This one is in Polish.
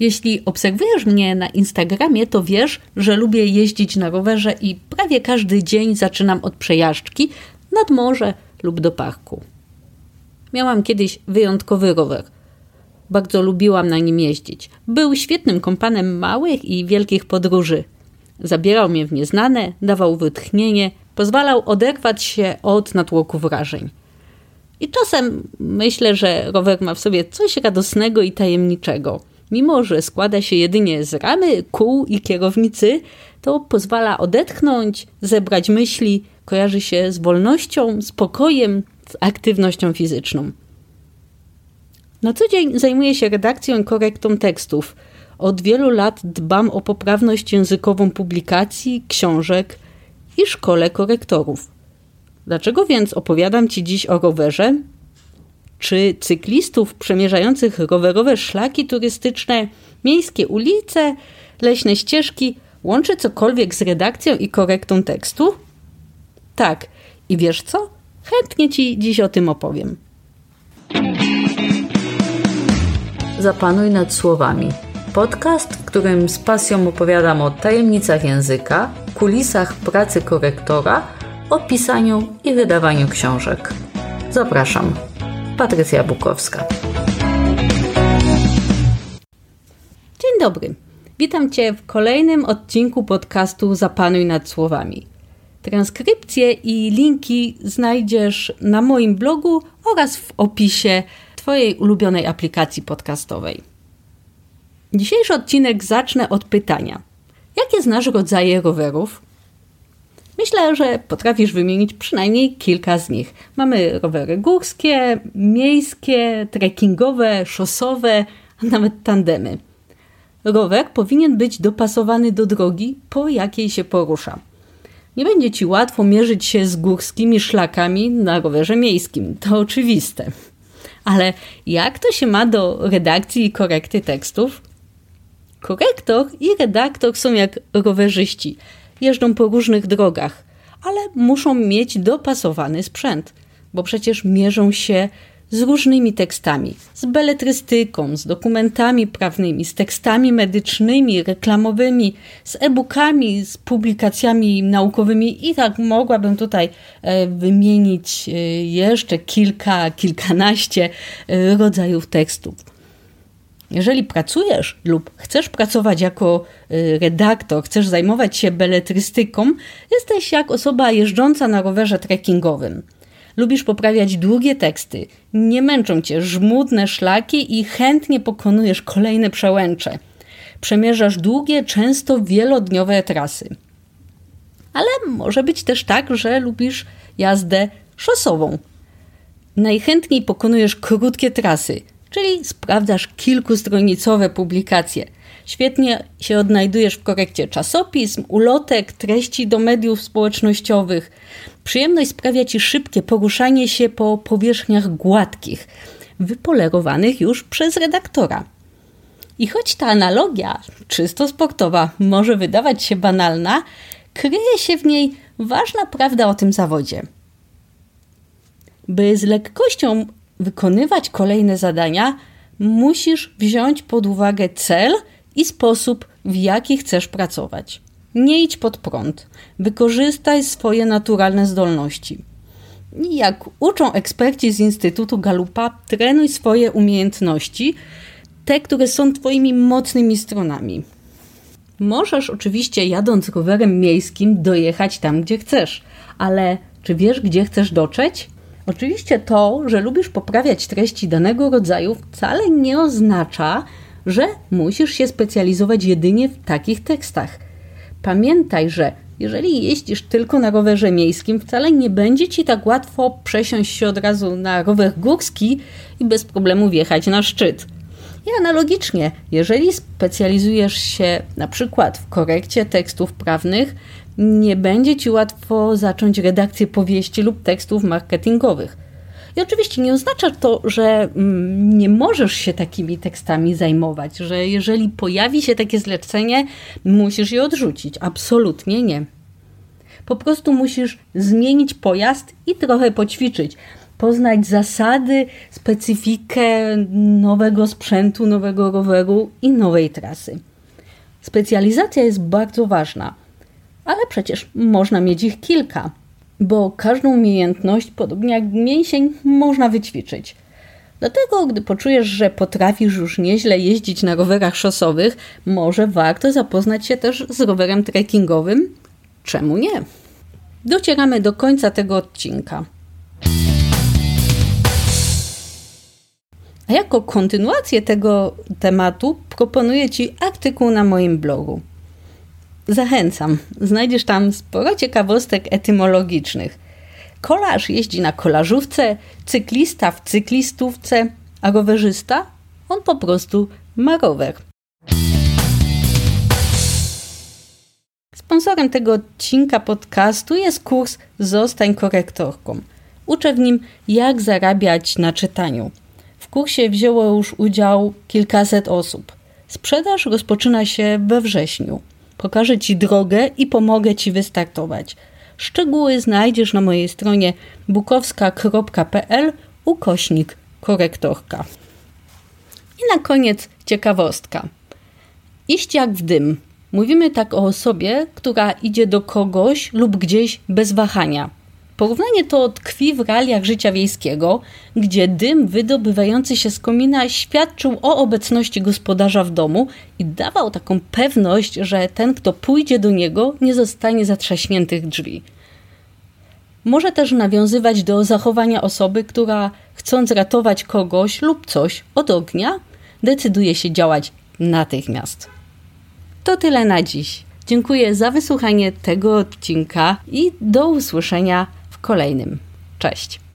Jeśli obserwujesz mnie na Instagramie, to wiesz, że lubię jeździć na rowerze i prawie każdy dzień zaczynam od przejażdżki nad morze lub do parku. Miałam kiedyś wyjątkowy rower. Bardzo lubiłam na nim jeździć. Był świetnym kompanem małych i wielkich podróży. Zabierał mnie w nieznane, dawał wytchnienie, pozwalał oderwać się od natłoku wrażeń. I czasem myślę, że rower ma w sobie coś radosnego i tajemniczego. Mimo, że składa się jedynie z ramy, kół i kierownicy, to pozwala odetchnąć, zebrać myśli, kojarzy się z wolnością, spokojem, z aktywnością fizyczną. Na co dzień zajmuję się redakcją i korektą tekstów. Od wielu lat dbam o poprawność językową publikacji, książek i szkole korektorów. Dlaczego więc opowiadam Ci dziś o rowerze? Czy cyklistów przemierzających rowerowe szlaki turystyczne, miejskie ulice, leśne ścieżki łączy cokolwiek z redakcją i korektą tekstu? Tak. I wiesz co? Chętnie Ci dziś o tym opowiem. Zapanuj nad słowami. Podcast, w którym z pasją opowiadam o tajemnicach języka, kulisach pracy korektora, o pisaniu i wydawaniu książek. Zapraszam. Patrycja Bukowska. Dzień dobry. Witam Cię w kolejnym odcinku podcastu Zapanuj nad słowami. Transkrypcje i linki znajdziesz na moim blogu oraz w opisie Twojej ulubionej aplikacji podcastowej. Dzisiejszy odcinek zacznę od pytania: jakie znasz rodzaje rowerów? Myślę, że potrafisz wymienić przynajmniej kilka z nich. Mamy rowery górskie, miejskie, trekkingowe, szosowe, a nawet tandemy. Rower powinien być dopasowany do drogi, po jakiej się porusza. Nie będzie ci łatwo mierzyć się z górskimi szlakami na rowerze miejskim, to oczywiste. Ale jak to się ma do redakcji i korekty tekstów? Korektor i redaktor są jak rowerzyści. Jeżdżą po różnych drogach, ale muszą mieć dopasowany sprzęt, bo przecież mierzą się z różnymi tekstami, z beletrystyką, z dokumentami prawnymi, z tekstami medycznymi, reklamowymi, z e-bookami, z publikacjami naukowymi i tak mogłabym tutaj e, wymienić e, jeszcze kilka, kilkanaście e, rodzajów tekstów. Jeżeli pracujesz lub chcesz pracować jako redaktor, chcesz zajmować się beletrystyką, jesteś jak osoba jeżdżąca na rowerze trekkingowym. Lubisz poprawiać długie teksty, nie męczą cię żmudne szlaki i chętnie pokonujesz kolejne przełęcze. Przemierzasz długie, często wielodniowe trasy. Ale może być też tak, że lubisz jazdę szosową. Najchętniej pokonujesz krótkie trasy, czyli sprawdzasz kilkustronicowe publikacje. Świetnie się odnajdujesz w korekcie czasopism, ulotek, treści do mediów społecznościowych. Przyjemność sprawia ci szybkie poruszanie się po powierzchniach gładkich, wypolerowanych już przez redaktora. I choć ta analogia, czysto sportowa, może wydawać się banalna, kryje się w niej ważna prawda o tym zawodzie. By z lekkością wykonywać kolejne zadania, musisz wziąć pod uwagę cel i sposób, w jaki chcesz pracować. Nie idź pod prąd. Wykorzystaj swoje naturalne zdolności. Jak uczą eksperci z Instytutu Galupa, trenuj swoje umiejętności, te, które są Twoimi mocnymi stronami. Możesz oczywiście jadąc rowerem miejskim dojechać tam, gdzie chcesz, ale czy wiesz, gdzie chcesz dotrzeć? Oczywiście to, że lubisz poprawiać treści danego rodzaju, wcale nie oznacza, że musisz się specjalizować jedynie w takich tekstach. Pamiętaj, że jeżeli jeździsz tylko na rowerze miejskim, wcale nie będzie ci tak łatwo przesiąść się od razu na rower górski i bez problemu wjechać na szczyt. I analogicznie, jeżeli specjalizujesz się na przykład w korekcie tekstów prawnych, nie będzie ci łatwo zacząć redakcję powieści lub tekstów marketingowych. I oczywiście nie oznacza to, że mm, nie możesz się takimi tekstami zajmować, że jeżeli pojawi się takie zlecenie, musisz je odrzucić. Absolutnie nie. Po prostu musisz zmienić pojazd i trochę poćwiczyć. Poznać zasady, specyfikę nowego sprzętu, nowego roweru i nowej trasy. Specjalizacja jest bardzo ważna, ale przecież można mieć ich kilka, bo każdą umiejętność, podobnie jak mięsień, można wyćwiczyć. Dlatego, gdy poczujesz, że potrafisz już nieźle jeździć na rowerach szosowych, może warto zapoznać się też z rowerem trekkingowym. Czemu nie? Docieramy do końca tego odcinka. A jako kontynuację tego tematu proponuję Ci artykuł na moim blogu. Zachęcam, znajdziesz tam sporo ciekawostek etymologicznych. Kolarz jeździ na kolarzówce, cyklista w cyklistówce, a rowerzysta? On po prostu ma rower. Sponsorem tego odcinka podcastu jest kurs Zostań korektorką. Uczę w nim, jak zarabiać na czytaniu. W kursie wzięło już udział kilkaset osób. Sprzedaż rozpoczyna się we wrześniu. Pokażę Ci drogę i pomogę Ci wystartować. Szczegóły znajdziesz na mojej stronie bukowska.pl ukośnik korektorka. I na koniec ciekawostka. Iść jak w dym. Mówimy tak o osobie, która idzie do kogoś lub gdzieś bez wahania. Porównanie to tkwi w realiach życia wiejskiego, gdzie dym wydobywający się z komina świadczył o obecności gospodarza w domu i dawał taką pewność, że ten, kto pójdzie do niego, nie zostanie zatrzaśniętych drzwi. Może też nawiązywać do zachowania osoby, która chcąc ratować kogoś lub coś od ognia, decyduje się działać natychmiast. To tyle na dziś. Dziękuję za wysłuchanie tego odcinka i do usłyszenia kolejnym. Cześć.